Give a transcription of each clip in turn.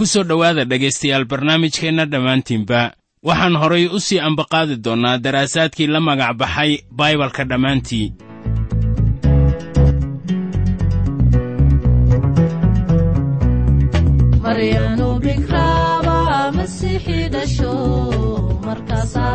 ku soo dhowaada dhegaystayaal barnaamijkeenna dhammaantiinba. Waxaan horay u sii ambaqaadi doonnaa daraasaadkii la magac baxay baibalka dhammaantii maryanu bikraaba masiixii dhasho markaasaa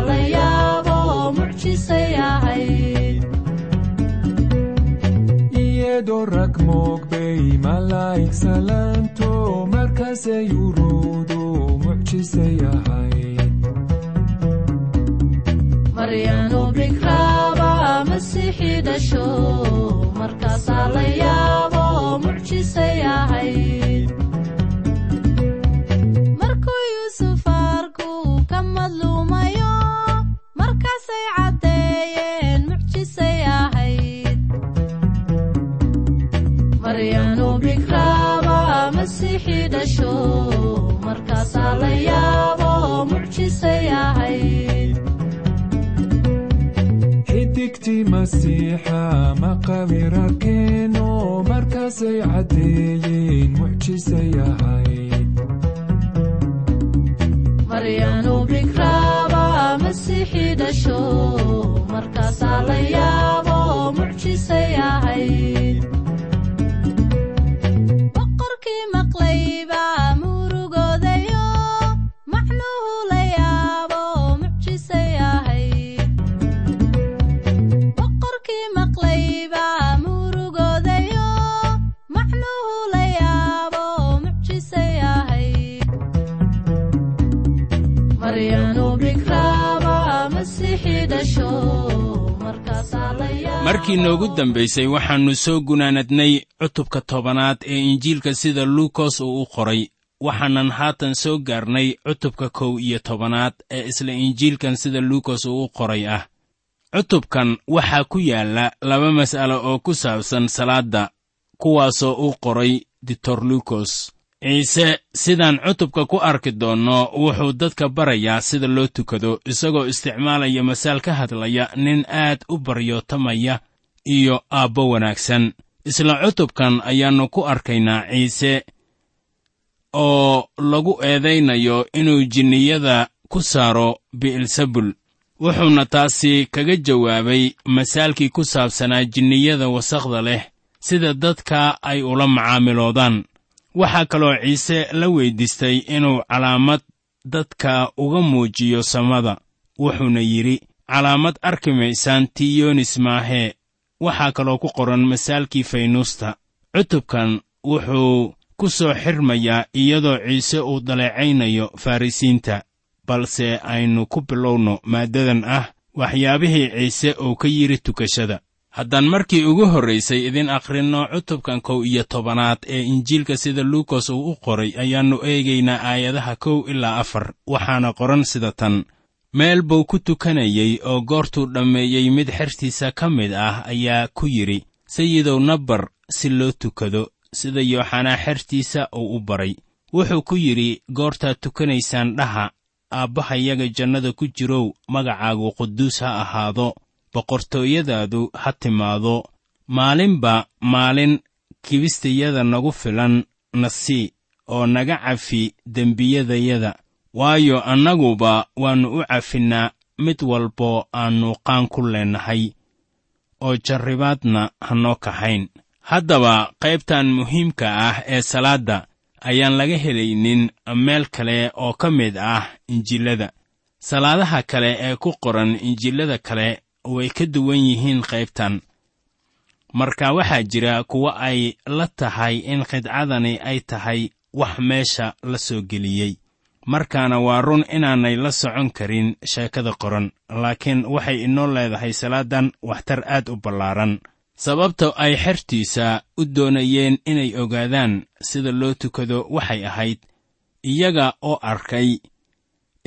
iyadoo rag moogbay malaa'ig salaanto markaasay uruudu mucjisay ahayd maryanu bikraaba masiixii dhasho markaasaa la yaabo mucjisay ahayd xidigtii masiixa maqawir arkeeno markaasay caddeeyeen mucjisay dhasho markaasaa la yaabo mucjisay markii noogu dambaysay waxaannu soo gunaanadnay cutubka tobanaad ee injiilka sida luukos uu u qoray. Waxaanan haatan soo gaarnay cutubka kow iyo tobanaad ee isla injiilkan sida luukos uu u qoray ah. Cutubkan waxaa ku yaalla laba mas'alo oo ku saabsan salaadda kuwaasoo uu qoray ditor luukos. Ciise sidaan cutubka ku arki doonno wuxuu dadka barayaa sida loo tukado isagoo isticmaalaya masaal ka hadlaya nin aad u baryootamaya iyo aabbo wanaagsan. Isla cutubkan ayaannu ku arkaynaa ciise oo lagu eedaynayo inuu jinniyada ku saaro bi'elsabul wuxuuna taasi kaga jawaabay masaalkii ku saabsanaa jinniyada wasakhda leh sida dadka ay ula macaamiloodaan. Waxaa kaloo ciise la weyddiistay inuu calaamad dadka uga muujiyo samada wuxuuna yidhi calaamad arki maysaan tiyonis maahee waxaa kaloo ku qoran masaalkii faynuusta. Cutubkan wuxuu ku soo xirmayaa iyadoo ciise uu daleecaynayo farrisiinta balse aynu ku bilowno maaddadan ah waxyaabihii ciise uu ka yidhi tukashada. Haddaan markii ugu horraysay idin akhrinno cutubkan kow iyo tobanaad ee injiilka sida luukos uu u qoray ayaannu eegaynaa aayadaha kow ilaa afar waxaana qoran sida tan meel buu ku tukanayey oo goortuu dhammeeyey mid xertiisa ka mid ah ayaa ku yidhi sayidow na bar si loo tukado sida yooxanaa xertiisa uu u baray. Wuxuu ku yidhi goortaad tukanaysaan dhaha aabbahayaga jannada ku jirow magacaagu quduus ha ahaado boqortooyadaadu ha timaado maalinba maalin kibistayada nagu filan na sii oo naga cafi dembiyadayada waayo annaguba waannu u cafinnaa mid walboo aannu qaan ku leennahay oo jarribaadna ha noo kaxayn haddaba qaybtan muhiimka ah ee salaadda ayaan laga helaynin meel kale oo ka mid ah injilada salaadaha kale ee ku qoran injilada kale way ka duwan yihiin qaybtan. Marka waxaa jira kuwo ay la tahay in khidcadani ay tahay wax meesha la soo geliyey markaana waa run inaanay la socon karin sheekada qoran laakiin waxay inoo leedahay salaadan waxtar aad u ballaaran. Sababta ay xertiisa u doonayeen inay ogaadaan sida loo tukado waxay ahayd iyaga oo arkay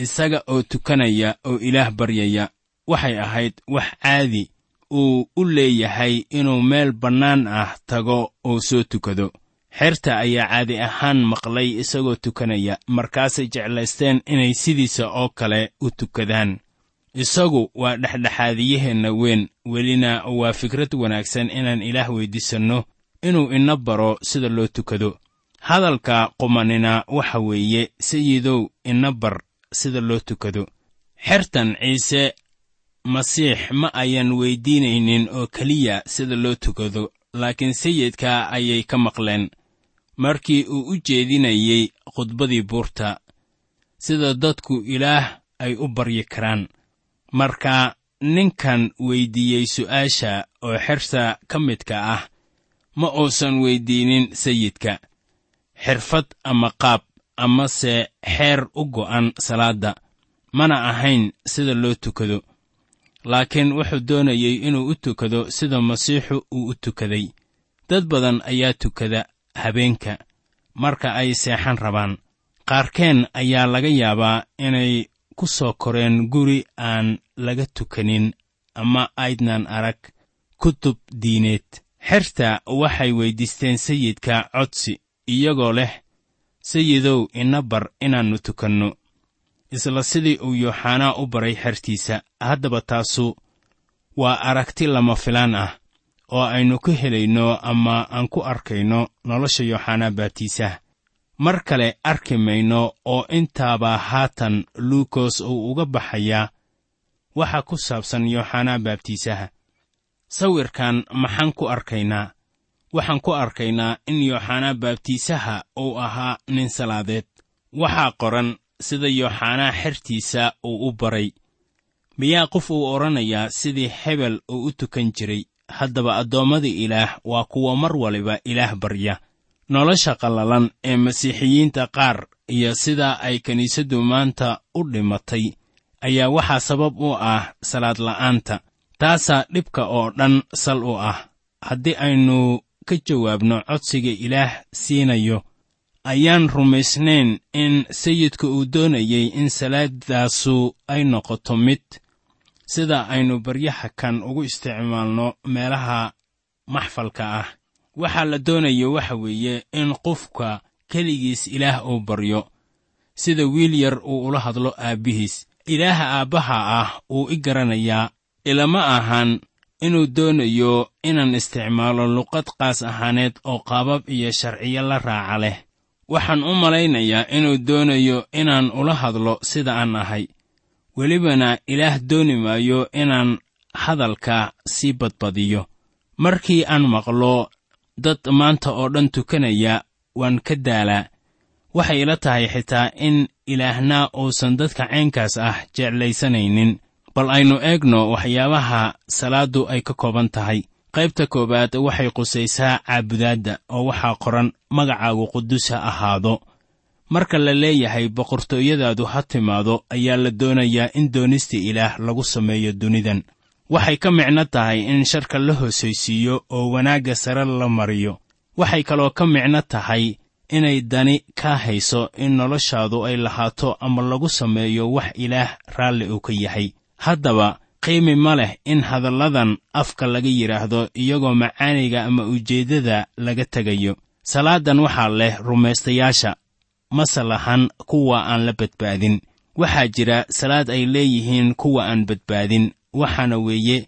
isaga oo tukanaya oo ilaah baryaya waxay ahayd wax caadi uu u leeyahay inuu meel bannaan ah tago oo soo tukado xerta ayaa caadi ahaan maqlay isagoo tukanaya markaasay jeclaysteen inay sidiisa oo kale u tukadaan. Isagu waa dhexdhexaadiyaheenna weyn welina waa fikrad wanaagsan inaan ilaah weyddiisanno inuu ina baro sida loo tukado. Hadalka qumanina waxa weeye sayidow ina bar sida loo tukado. Xertan ciise masiix ma ayan weyddiinaynin oo keliya sida loo tukado laakiin sayidka ayay ka maqleen markii uu u jeedinayey khudbadii buurta sida dadku ilaah ay u baryi karaan. Marka ninkan weyddiiyey su'aasha oo xerta ka midka ah ma uusan weyddiinin sayidka. Xirfad ama qaab amase xeer u go'an salaadda mana ahayn sida loo tukado. Laakiin wuxuu doonayey inuu u tukado sida masiixu uu u tukaday. Dad badan ayaa tukada habeenka. Marka ay seexan rabaan qaarkeen ayaa laga yaabaa inay ku soo koreen guri aan laga tukanin ama aydnan arag kutub diineed. Xerta waxay weyddiisteen sayidka codsi iyagoo leh sayidow ina bar inaannu tukanno. Isla sidii uu yooxanaa u baray xertiisa haddaba taasu waa aragti lama filaan ah oo aynu ka helayno ama aan ku arkayno nolosha yooxanaa baabtiisaha mar kale arki mayno oo intaabaa haatan luukos uu uga baxayaa waxa ku saabsan yooxanaa baabtiisaha sawirkan maxaan ku arkaynaa? Waxaan ku arkaynaa in yooxanaa baabtiisaha uu ahaa nin salaadeed. Waxaa qoran sida yooxanaa xertiisa uu u baray. Miyaa qof uu odhanayaa sidii hebel uu u tukan jiray haddaba addoommada ilaah waa kuwa mar waliba ilaah barya. Nolosha qallalan ee masiixiyiinta qaar iyo sida ay kiniisaddu maanta u dhimatay ayaa waxaa sabab u ah salaad la'aanta taasaa dhibka oo dhan sal u ah. Haddii aynu ka jawaabno codsiga ilaah siinayo ayaan rumaysnayn in sayidka uu doonayey in salaaddaasu ay noqoto mid sida aynu baryaha kan ugu isticmaalno meelaha maxfalka ah. Waxaa la doonayo waxa weeye in qofka keligiis ilaah uu baryo sida wiil yar uu ula hadlo aabbihiis. Ilaaha aabbaha ah wuu i garanayaa ilama ahan inuu doonayo inaan isticmaalo luqad qaas ahaaneed oo qaabab iyo sharciyo la raaca leh. Waxaan u malaynayaa inuu doonayo inaan ula hadlo sida aan ahay welibana ilaah dooni maayo inaan hadalka sii badbadiyo. Markii aan maqlo dad maanta oo dhan tukanaya waan ka daalaa waxay ila tahay xitaa in ilaahna uusan dadka caynkaas ah jeclaysanaynin. Bal aynu eegno waxyaabaha salaaddu ay ka kooban tahay. Qaybta koowaad waxay qusaysaa caabudaadda oo waxaa qoran magacaagu qudus ha ahaado marka la leeyahay boqortooyadaadu ha timaado ayaa la doonayaa in doonista ilaah lagu sameeyo dunidan. Waxay ka micno tahay in sharka la hoosaysiiyo oo wanaagga sare la mariyo. Waxay kaloo ka micno tahay inay dani kaa hayso in noloshaadu ay lahaato ama lagu sameeyo wax ilaah raalli uu ka yahay. Haddaba qiimi ma leh in hadalladan afka laga yidhaahdo iyagoo macaaniga ama ujeeddada laga tegayo salaadan waxaa leh rumaystayaasha mase lahan kuwa aan la badbaadin. Waxaa jira salaad ay leeyihiin kuwa aan badbaadin. Waxaana weeye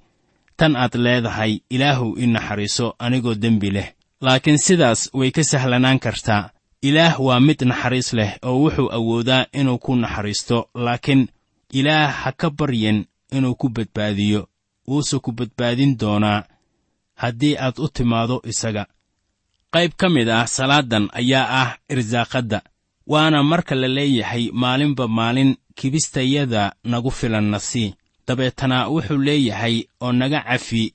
tan aad leedahay ilaahu i naxariiso anigoo dembi leh. Laakiin sidaas way ka sahlanaan kartaa. Ilaah waa mid naxariis leh oo wuxuu awoodaa inuu ku naxariisto laakiin ilaah ha ka baryen inuu ku badbaadiyo. Wuuse ku badbaadin doonaa haddii aad u timaado isaga. Qayb ka mid ah salaadan ayaa ah irsaaqadda waana marka la leeyahay maalinba maalin kibistayada nagu filan na sii. Dabeetana wuxuu leeyahay oo naga cafi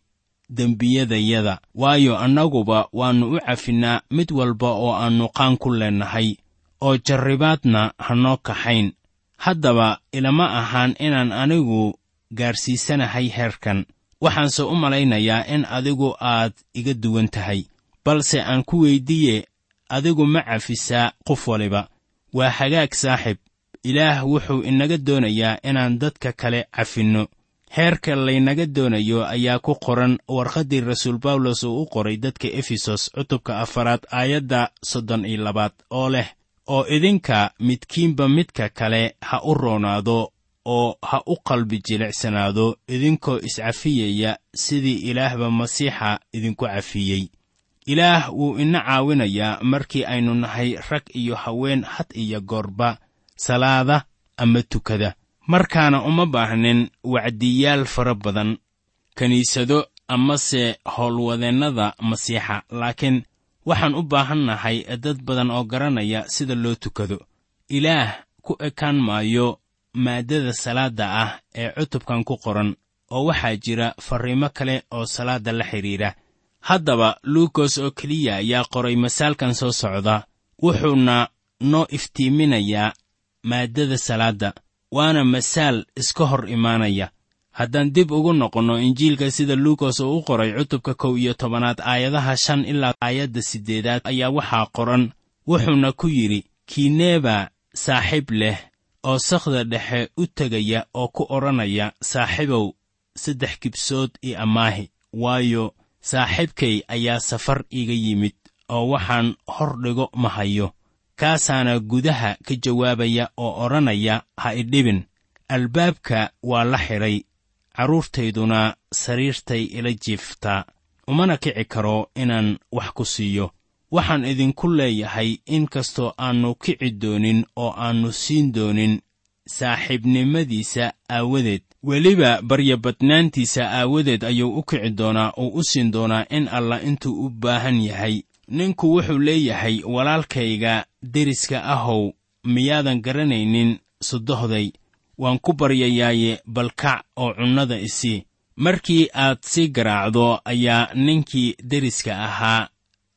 dembiyadayada. Waayo annaguba waannu u cafinnaa mid walba oo aannu qaan ku leennahay oo jarribaadna hanoo kaxayn. Haddaba ilama ahaan inaan anigu gaarsiisanahay heerkan waxaanse u malaynayaa in adigu aad iga duwan tahay balse aan ku weyddiiye adigu ma cafisaa qof waliba waa hagaag saaxib. Ilaah wuxuu inaga doonayaa inaan dadka kale cafinno. Heerka laynaga doonayo ayaa ku qoran. Warqaddii rasuul bawlos uu u qoray dadka efesos cutubka afaraad aayadda soddon iyo labaad oo leh oo idinka midkiinba midka kale ha u roonaado oo ha u qalbi jilicsanaado. Idinkoo iscafiyaya sidii ilaahba masiixa idinku cafiyey ilaah wuu ina caawinayaa markii aynu nahay rag iyo haween had iyo goorba salaada ama tukada. Markaana uma baahnin wacdiyaal fara badan kiniisado amase howlwadeennada masiixa laakiin waxaan u baahannahay dad badan oo garanaya sida loo tukado. Ilaah ku ekaan maayo maaddada salaadda ah ee cutubkan ku qoran oo waxaa jira farriimo kale oo salaadda la xidhiidha haddaba luukos oo keliya ayaa qoray masaalkan soo socda wuxuuna noo iftiiminayaa maaddada salaadda waana masaal iska hor imaanaya. Haddaan dib ugu noqonno injiilka sida luukos oo u qoray cutubka kow iyo tobanaad aayadaha shan ilaa aayadda siddeedaad ayaa waxaa qoran wuxuuna ku yidhi kiineeba saaxiib leh oo sakhda dhexe u tegaya oo ku odhanaya saaxiibow saddex kibsood io amaahi waayo saaxiibkay ayaa safar iga yimid oo waxaan hor dhigo ma hayo. Kaasaana gudaha ka jawaabaya oo odhanaya ha idhibin albaabka waa la xidhay carruurtayduna sariirtay ila jiiftaa umana kici karo inaan wax ku siiyo. Waxaan idinku leeyahay in kastoo aannu kici doonin oo aannu siin doonin saaxiibnimadiisa aawadeed weliba baryabadnaantiisa aawadeed ayuu u kici doonaa oo u siin doonaa in allah intuu u baahan yahay. Ninku wuxuu leeyahay walaalkayga deriska ahow miyaadan garanaynin sudohday waan ku baryayaaye balkac oo cunnada isii markii aad sii garaacdo ayaa ninkii deriska ahaa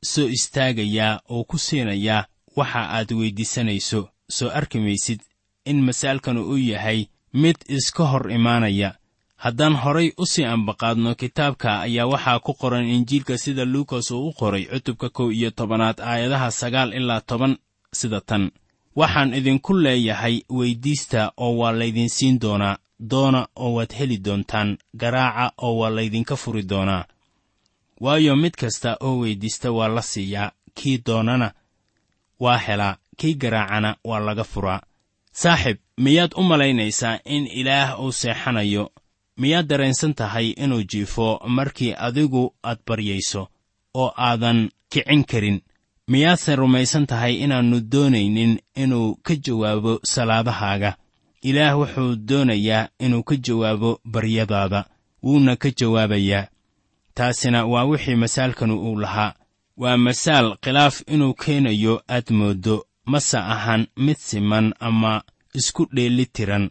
soo istaagayaa oo ku siinayaa waxa aad weyddiisanayso soo arki maysid in masaalkanu uu yahay mid iska hor imaanaya. Haddaan horay u sii ambaqaadno kitaabka ayaa waxaa ku qoran injiilka sida luukas uu u qoray cutubka kow iyo tobanaad aayadaha sagaal ilaa toban sida tan. Waxaan idinku leeyahay weyddiista oo waa laydin siin doonaa doona oo waad heli doontaan garaaca oo waa laydinka furi doonaa. Waayo mid kasta oo weyddiista waa la siiyaa kii doonana waa helaa kii garaacana waa laga furaa saaxib miyaad u malaynaysaa in ilaah uu seexanayo? Miyaad dareensan tahay inuu jiifo markii adigu aad baryayso oo aadan kicin karin? Miyaadse rumaysan tahay inaannu doonaynin inuu ka jawaabo salaadahaaga? Ilaah wuxuu doonayaa inuu ka jawaabo baryadaada. Wuuna ka jawaabayaa. Taasina waa wixii masaalkanu uu lahaa. Waa masaal khilaaf inuu keenayo aad mooddo mase ahan mid siman ama isku dheelli tiran.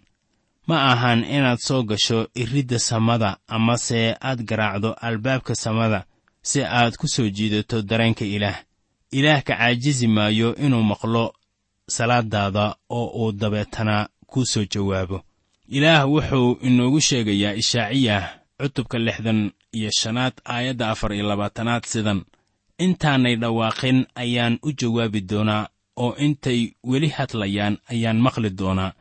Ma ahan inaad soo gasho iridda samada amase aad garaacdo albaabka samada si aad ku soo jiidato dareenka ilaah. Ilaah ka caajizi maayo inuu maqlo salaadaada oo uu dabeetana kuu soo jawaabo. Ilaah wuxuu inoogu sheegayaa ishaaciyah cutubka lixdan iyo shanaad aayadda afar iyo labaatanaad sidan. Intaanay dhawaaqin ayaan u jawaabi doonaa oo intay weli hadlayaan ayaan maqli doonaa.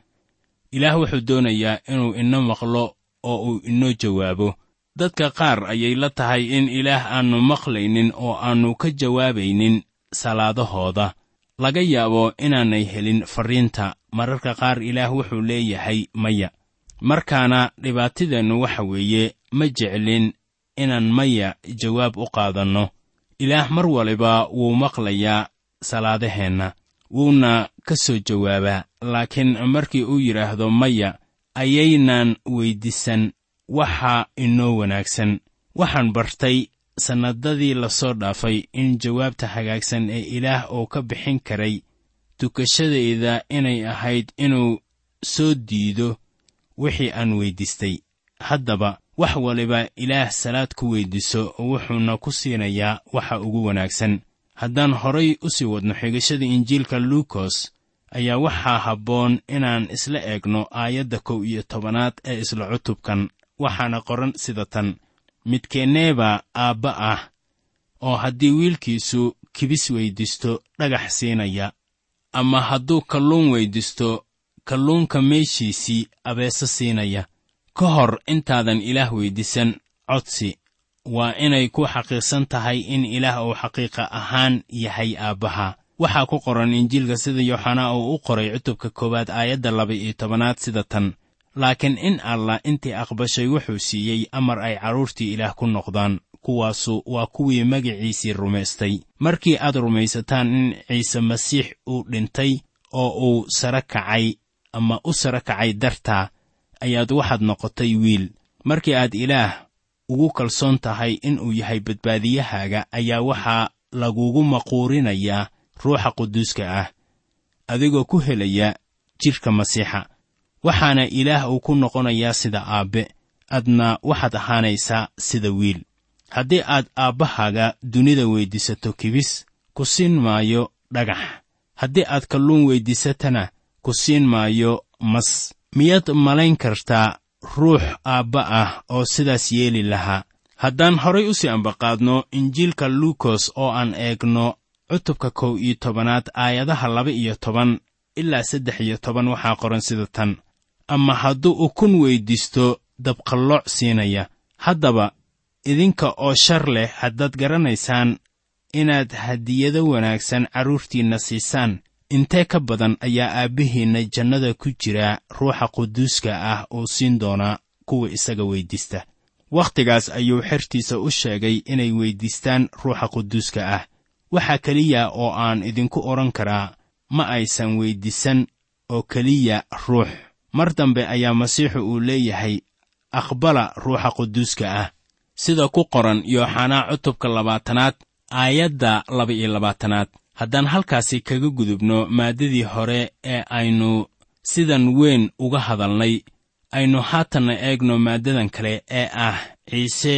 Ilaah wuxuu doonayaa inuu ina maqlo oo uu inoo jawaabo. Dadka qaar ayay la tahay in ilaah aannu maqlaynin oo aannu ka jawaabaynin salaadahooda. Laga yaabo inaanay helin farriinta mararka qaar ilaah wuxuu leeyahay maya. Markaana dhibaatadeennu waxa weeye ma jeclin inaan maya jawaab u qaadanno. Ilaah mar waliba wuu maqlayaa salaadaheenna wuuna ka soo jawaabaa laakiin markii uu yidhaahdo maya ayaynaan weyddiisan waxa inoo wanaagsan. Waxaan bartay sannadadii la soo dhaafay in jawaabta hagaagsan ee ilaah uu ka bixin karay tukashadayda inay ahayd inuu soo diido wixii aan weyddiistay haddaba wax waliba ilaah salaad ku weyddiiso wuxuuna ku siinayaa waxa ugu wanaagsan haddaan horay u sii wadno xigashada injiilka luukos ayaa waxaa habboon inaan isla eegno aayadda kow iyo tobanaad ee isla cutubkan waxaana qoran sida tan. Midkeenneeba aabba ah oo haddii wiilkiisu kibis weyddiisto dhagax siinaya ama hadduu kalluun weyddiisto kalluunka meeshiisii abeeso siinaya ka hor intaadan ilaah weyddiisan codsi waa inay ku xaqiiqsan tahay in ilaah uu xaqiiqa ahaan yahay aabbaha. Waxaa ku qoran injiilka sida yooxanaa uu u qoray cutubka koowaad aayadda laba iyo tobanaad sida tan. Laakiin in allah intii aqbashay wuxuu siiyey amar ay carruurtii ilaah ku noqdaan kuwaasu waa kuwii magiciisii rumaystay. Markii aad rumaysataan in ciise masiix uu dhintay oo uu sara kacay ama u sara kacay dartaa ayaad waxaad noqotay wiil. Markii aad ilaah ugu kalsoon tahay inuu yahay badbaadiyahaaga ayaa waxaa lagugu maquurinayaa ruuxa quduuska ah adigoo ku helaya jidhka masiixa. Waxaana ilaah uu ku noqonayaa sida aabbe adna waxaad ahaanaysaa sida wiil. Haddii aad aabbahaaga dunida weyddiisato kibis ku siin maayo dhagax. Haddii aad kalluun weyddiisatana ku siin maayo mas. Miyaad malayn kartaa ruux aabba ah oo sidaas yeeli lahaa. Haddaan horay u sii ambaqaadno injiilka luukos oo aan eegno cutubka kow iyo tobanaad aayadaha laba iyo toban ilaa saddex iyo toban waxaa qoran sida tan. Ama hadduu ukun weyddiisto dabqallooc siinaya. Haddaba idinka oo shar leh haddaad garanaysaan inaad hadiyado wanaagsan carruurtiinna siisaan intee ka badan ayaa aabbihiinna jannada ku jira ruuxa quduuska ah uu siin doonaa kuwa isaga weyddiista wakhtigaas ayuu xertiisa u sheegay inay weyddiistaan ruuxa quduuska ah. Waxaa keliya oo aan idinku odhan karaa ma aysan weyddiisan oo keliya ruux. Mar dambe ayaa masiixu uu leeyahay aqbala ruuxa quduuska ah. Sida ku qoran yooxanaa cutubka labaatanaad aayadda laba-iyo labaatanaad haddaan halkaasi kaga gudubno maaddadii hore ee aynu sidan weyn uga hadalnay aynu haatanna eegno maaddadan kale ee ah ciise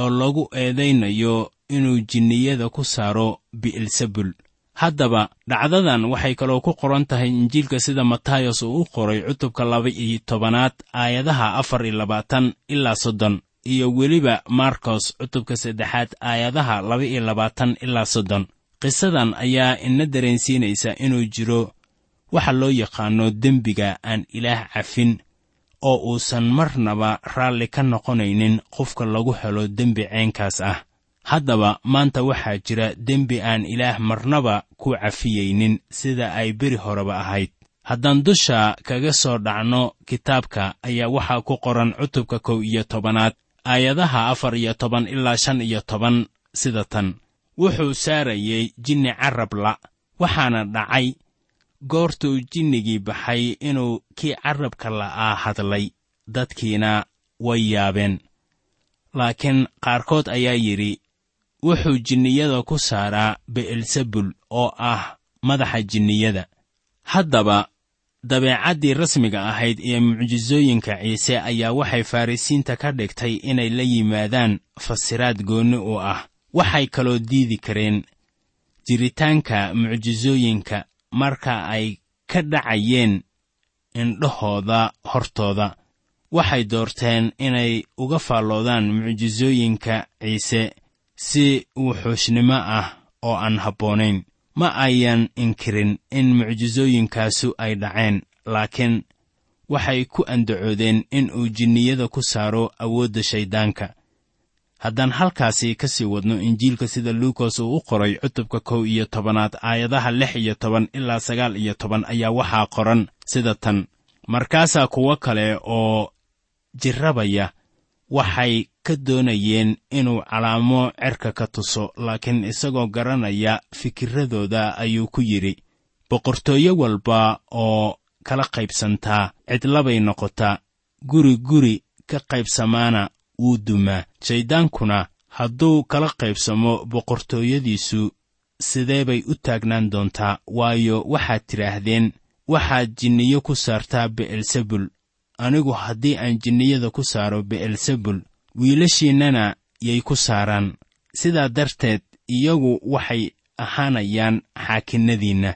oo lagu eedaynayo inuu jinniyada ku saaro bi'elsebul haddaba dhacdadan waxay kaloo ku qoran tahay injiilka sida matayos uu u qoray cutubka laba-iyo tobanaad aayadaha afar iyo labaatan ilaa soddon iyo weliba markos cutubka saddexaad aayadaha laba-iyo labaatan ilaa soddon qisadan ayaa ina dareensiinaysa inuu jiro waxa loo yaqaanno dembiga aan ilaah cafin oo uusan marnaba raalli ka noqonaynin qofka lagu helo dembi ceenkaas ah. Haddaba maanta waxaa jira dembi aan ilaah marnaba ku cafiyeynin sida ay beri horeba ahayd. Haddaan dusha kaga soo dhacno kitaabka ayaa waxaa ku qoran cutubka kow iyo tobanaad aayadaha afar iyo toban ilaa shan iyo toban sida tan wuxuu saarayey jinni carrabla waxaana dhacay goortuu jinnigii baxay inuu kii carrabka la'aa hadlay dadkiina way yaabeen. Laakiin qaarkood ayaa yidhi wuxuu jinniyada ku saaraa be'elsebul oo ah madaxa jinniyada. Haddaba dabeecaddii rasmiga ahayd ee mucjisooyinka ciise ayaa waxay farrisiinta ka dhigtay inay la yimaadaan fasiraad goonni u ah waxay kaloo diidi kareen jiritaanka mucjisooyinka marka ay ka dhacayeen indhahooda hortooda. Waxay doorteen inay uga faalloodaan mucjisooyinka ciise si wuxuushnimo ah oo aan habboonayn. Ma ayan inkirin in mucjisooyinkaasu ay dhaceen laakiin waxay ku andacoodeen in uu jinniyada ku saaro awoodda shayddaanka haddaan halkaasi ka sii wadno injiilka sida luukos uu u qoray cutubka kow iyo tobanaad aayadaha lix iyo toban ilaa sagaal iyo toban ayaa waxaa qoran sida tan. Markaasaa kuwo kale oo jirrabaya waxay ka doonayeen inuu calaamo cerka ka tuso laakiin isagoo garanaya fikirradooda ayuu ku yidhi boqortooyo walba oo kala qaybsantaa cidlabay noqotaa guri guri ka qaybsamaana wuu dumaa shayddaankuna hadduu kala qaybsamo boqortooyadiisu sidee bay u taagnaan doontaa? Waayo waxaad tidhaahdeen waxaad jinniyo ku saartaa be'elsebul. Anigu haddii aan jinniyada ku saaro be'elsebul wiilashiinnana yay ku saaraan. Sidaa darteed iyagu waxay ahaanayaan xaakinnadiinna.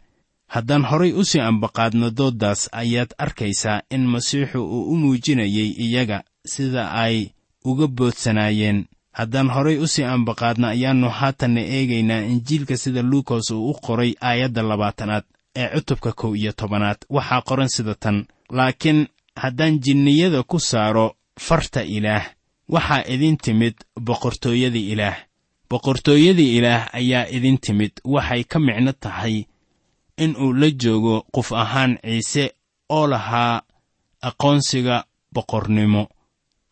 Haddaan horay u sii ambaqaadno dooddaas ayaad arkaysaa in masiixu uu u muujinayay iyaga sida ay uga boodsanaayeen. Haddaan horay u sii ambaqaadna ayaannu haatanna eegaynaa injiilka sida luukos uu u qoray aayadda labaatanaad ee cutubka kow iyo tobanaad. Waxaa qoran sida tan laakiin haddaan jinniyada ku saaro farta ilaah waxaa idin timid boqortooyadii ilaah. Boqortooyadii ilaah ayaa idin timid. Waxay ka micno tahay in uu la joogo qof ahaan ciise oo lahaa aqoonsiga boqornimo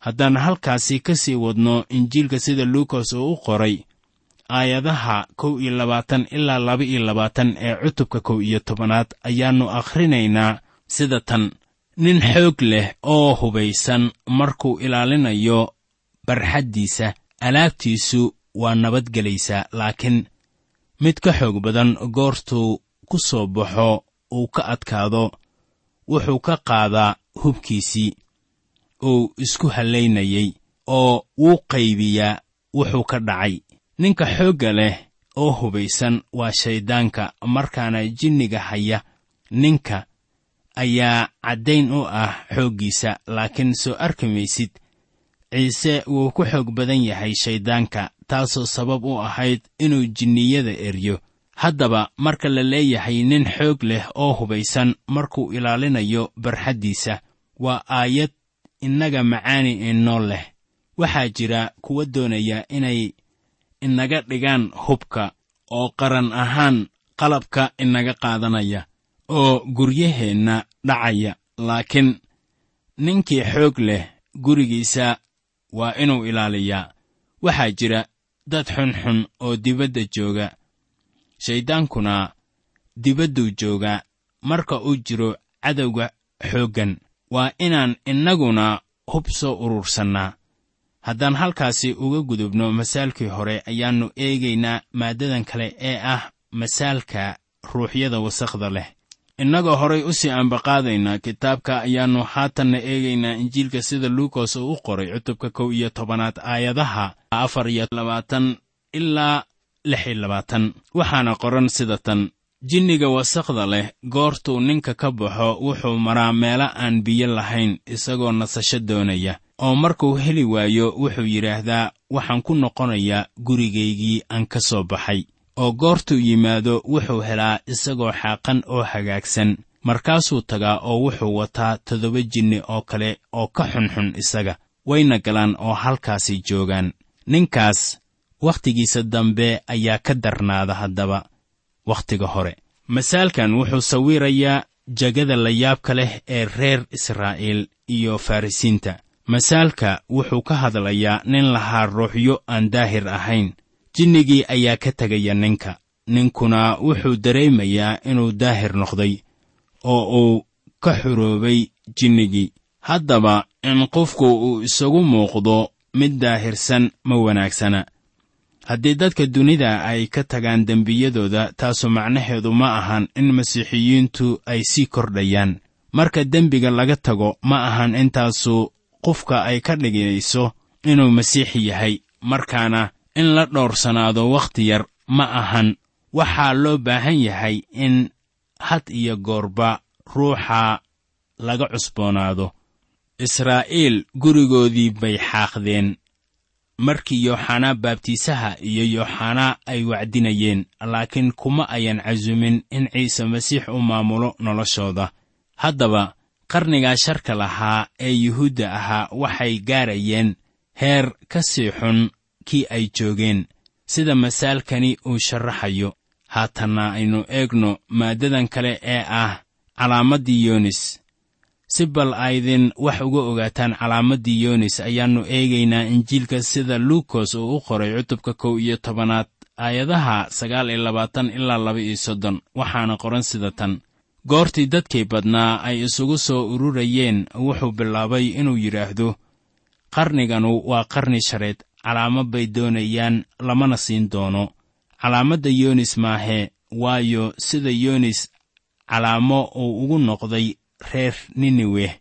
haddaan halkaasi ka sii wadno injiilka sida luukas uu u qoray aayadaha kow iyo labaatan ilaa laba iyo labaatan ee cutubka kow iyo tobanaad ayaannu akhrinaynaa sida tan. Nin xoog leh oo hubaysan markuu ilaalinayo barxaddiisa alaabtiisu waa nabadgelaysaa laakiin mid ka xoog badan goortuu ku soo baxo uu ka adkaado wuxuu ka qaadaa hubkiisii uu isku hallaynayey oo wuu qaybiyaa wuxuu ka dhacay. Ninka xoogga leh oo hubaysan waa shayddaanka markaana jinniga haya. Ninka ayaa caddayn u ah xooggiisa laakiin soo arki maysid ciise wuu ku xoog badan yahay shayddaanka taasoo sabab u ahayd inuu jinniyada eryo. Haddaba marka la leeyahay nin xoog leh oo hubaysan markuu ilaalinayo barxaddiisa waa aayad innaga macaani inoo leh. Waxaa jira kuwa doonaya inay inaga dhigaan hubka oo qaran ahaan qalabka inaga qaadanaya oo guryaheenna dhacaya. Laakiin ninkii xoog leh gurigiisa waa inuu ilaaliyaa. Waxaa jira dad xunxun oo dibadda jooga. Shayddaankuna dibadduu joogaa marka uu jiro cadowga xooggan waa inaan innaguna hub soo urursannaa. Haddaan halkaasi uga gudubno masaalkii hore ayaannu eegaynaa maaddadan kale ee ah masaalka ruuxyada wasakhda leh. Innagoo horay u sii ambaqaadaynaa kitaabka ayaannu haatanna eegaynaa injiilka sida luukas uu u qoray cutubka kow iyo tobanaad aayadaha afar iyo labaatan ilaa lix iyo labaatan. Waxaana qoran sida tan jinniga wasakhda leh goortuu ninka ka baxo wuxuu maraa meelo aan biyo lahayn isagoo nasasho doonaya. Oo markuu heli waayo wuxuu yidhaahdaa waxaan ku noqonayaa gurigaygii aan ka soo baxay. Oo goortuu yimaado wuxuu helaa isagoo xaaqan oo hagaagsan. Markaasuu tagaa oo wuxuu wataa toddoba jinni oo kale oo ka xunxun isaga wayna galaan oo halkaasi joogaan. Ninkaas wakhtigiisa dambe ayaa ka darnaada haddaba wakhtiga hore. Masaalkan wuxuu sawirayaa jegada layaabka leh ee reer israa'iil iyo farrisiinta masaalka wuxuu ka hadlayaa nin lahaa ruuxyo aan daahir ahayn. Jinnigii ayaa ka tegaya ninka. Ninkuna wuxuu dareemayaa inuu daahir noqday oo uu ka xuroobay jinnigii. Haddaba in qofku uu isagu muuqdo mid daahirsan ma wanaagsana haddii dadka dunida ay ka tagaan dembiyadooda taasu macnaheedu ma ahan in masiixiyiintu ay sii kordhayaan. Marka dembiga laga tago ma ahan intaasu qofka ay ka dhigayso inuu masiixi yahay. Markaana in la dhowrsanaado wakhti yar ma ahan waxaa loo baahan yahay in had iyo goorba ruuxa laga cusboonaado. Israa'iil gurigoodii bay xaaqdeen markii yooxanaa baabtiisaha iyo yooxanaa ay wacdinayeen laakiin kuma ayan casumin in ciise masiix u maamulo noloshooda. Haddaba qarnigaa sharka lahaa ee yuhuudda ahaa waxay gaarayeen heer ka sii xun kii ay joogeen sida masaalkani uu sharaxayo haatanna aynu eegno maaddadan kale ee ah calaamaddii yoonis si bal aydin wax uga ogaataan calaamaddii yoonis ayaannu eegaynaa injiilka sida luukos uu u qoray cutubka kow iyo tobanaad aayadaha sagaal iyo labaatan ilaa laba iyo soddon. Waxaana qoran sida tan. Goortii dadkii badnaa ay isugu soo ururayeen wuxuu bilaabay inuu yidhaahdo qarniganu waa qarni shareed calaamo bay doonayaan lamana siin doono. Calaamadda yoonis maahee waayo sida yoonis calaamo uu ugu noqday reer niniweh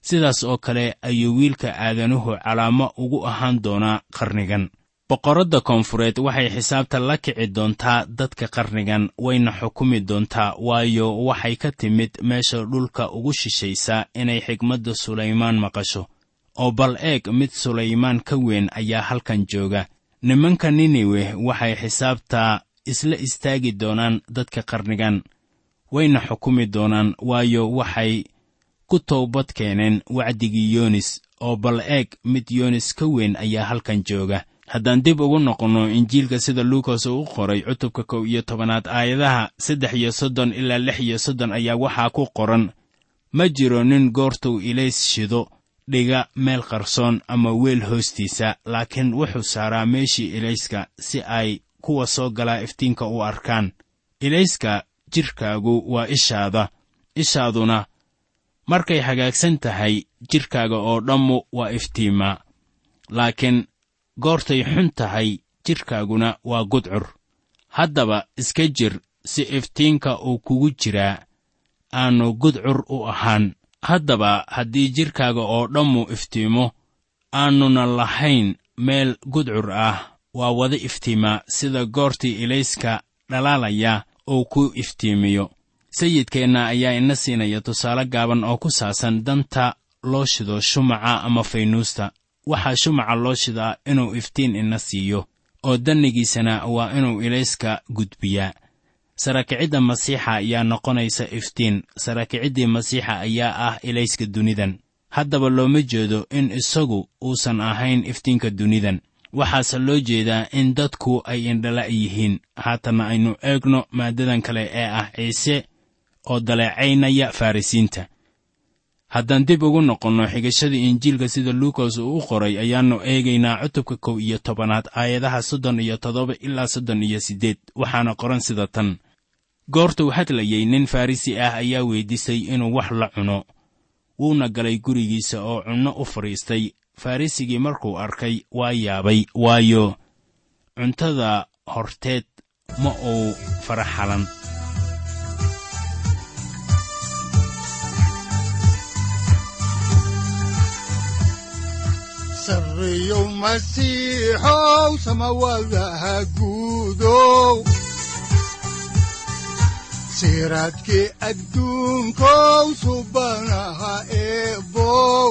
sidaas oo kale ayuu wiilka aadanuhu calaamo ugu ahaan doonaa qarnigan. Boqorradda koonfureed waxay xisaabta la kici doontaa dadka qarnigan wayna xukumi doontaa waayo waxay ka timid meesha dhulka ugu shishaysa inay xigmadda sulaymaan maqasho. Oo bal eeg mid sulaymaan ka weyn ayaa halkan jooga. Nimanka niniweh waxay xisaabtaa isla istaagi doonaan dadka qarnigan wayna xukumi doonaan waayo waxay ku toobad keeneen wacdigii yoonis oo bal eeg mid yoonis ka weyn ayaa halkan jooga. Haddaan dib ugu noqonno injiilka sida luukas uu u qoray cutubka kow iyo tobanaad aayadaha saddex iyo soddon ilaa lix iyo soddon ayaa waxaa ku qoran ma jiro nin goortuu ilays shido dhiga meel qarsoon ama weel hoostiisa laakiin wuxuu saaraa meeshii ilayska si ay kuwa soo galaa iftiinka u arkaan. Ilayska jidhkaagu waa ishaada. Ishaaduna markay hagaagsan tahay jidhkaaga oo dhammu waa iftiimaa laakiin goortay xun tahay jidhkaaguna waa gudcur. Haddaba iska jir si iftiinka uu kugu jiraa aanu gudcur u ahaan. Haddaba haddii jidhkaaga oo dhammu iftiimo aanuna lahayn meel gudcur ah waa wada iftiimaa sida goortii ilayska dhalaalaya uu ku iftiimiyo. Sayidkeenna ayaa ina siinaya tusaale gaaban oo ku saabsan danta loo shido shumaca ama faynuusta. Waxaa shumaca loo shidaa inuu iftiin ina siiyo oo dannigiisana waa inuu ilayska gudbiyaa. Sarakicidda masiixa ayaa noqonaysa iftiin. Sarakiciddii masiixa ayaa ah ilayska dunidan. Haddaba looma jeedo in isagu uusan ahayn iftiinka dunidan waxaase loo jeedaa in dadku ay indhala' yihiin. Haatanna aynu eegno maaddadan kale ee ah ciise oo daleecaynaya farrisiinta haddaan dib ugu noqonno xigashada injiilka sida luukas uu u qoray ayaannu eegaynaa cutubka kow iyo tobanaad aayadaha soddon iyo toddoba ilaa soddon iyo siddeed waxaana qoran sida tan. Goortuu hadlayey nin farrisi ah ayaa weyddiisay inuu wax la cuno. Wuuna galay gurigiisa oo cunno u fadhiistay farrisigii markuu arkay waa yaabay waayo cuntada horteed ma uu faraxalan. Siraadkii adduunkow subanaha eebow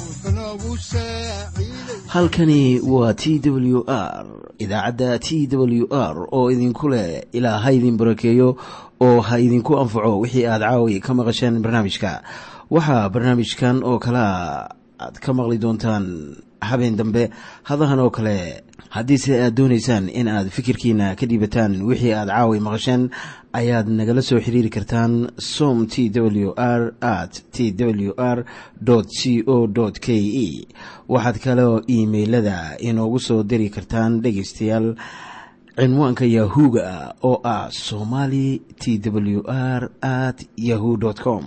halkani waa t w r idaacadda t w r oo idinku leh ilaa ha idin barakeeyo oo ha idinku anfaco wixii aad caawi ka maqasheen barnaamijka. Waxaa barnaamijkan oo kalea aad ka maqli doontaan habeen dambe hadahan oo kale haddiise aad doonaysaan in aad fikirkiina ka dhiibataan wixii aad caawi maqasheen ayaad nagala soo xiriiri kartaan som t w r at t w r c o k e. Waxaad kaloo iimailada inoogu soo diri kartaan dhegaystayaal cinwaanka yahu-ga oo ah somali t w r at yahu com.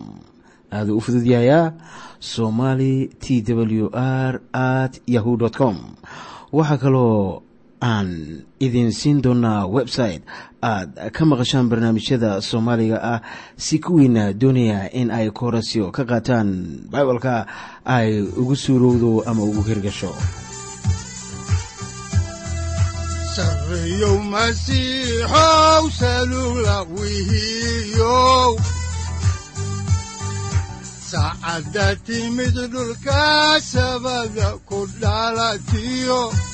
Aaduu u fududyahayaa somali t w r at yahu com. Waxaa kaloo aan idin siin doonaa website aad ka maqashaan barnaamijyada soomaaliga ah. Si kuwiina doonaya in ay koorasyo ka qaataan bibalka ay ugu suurowdo ama ugu hirgasho. Saacadda timid dhulka sabada ku dhalatiyo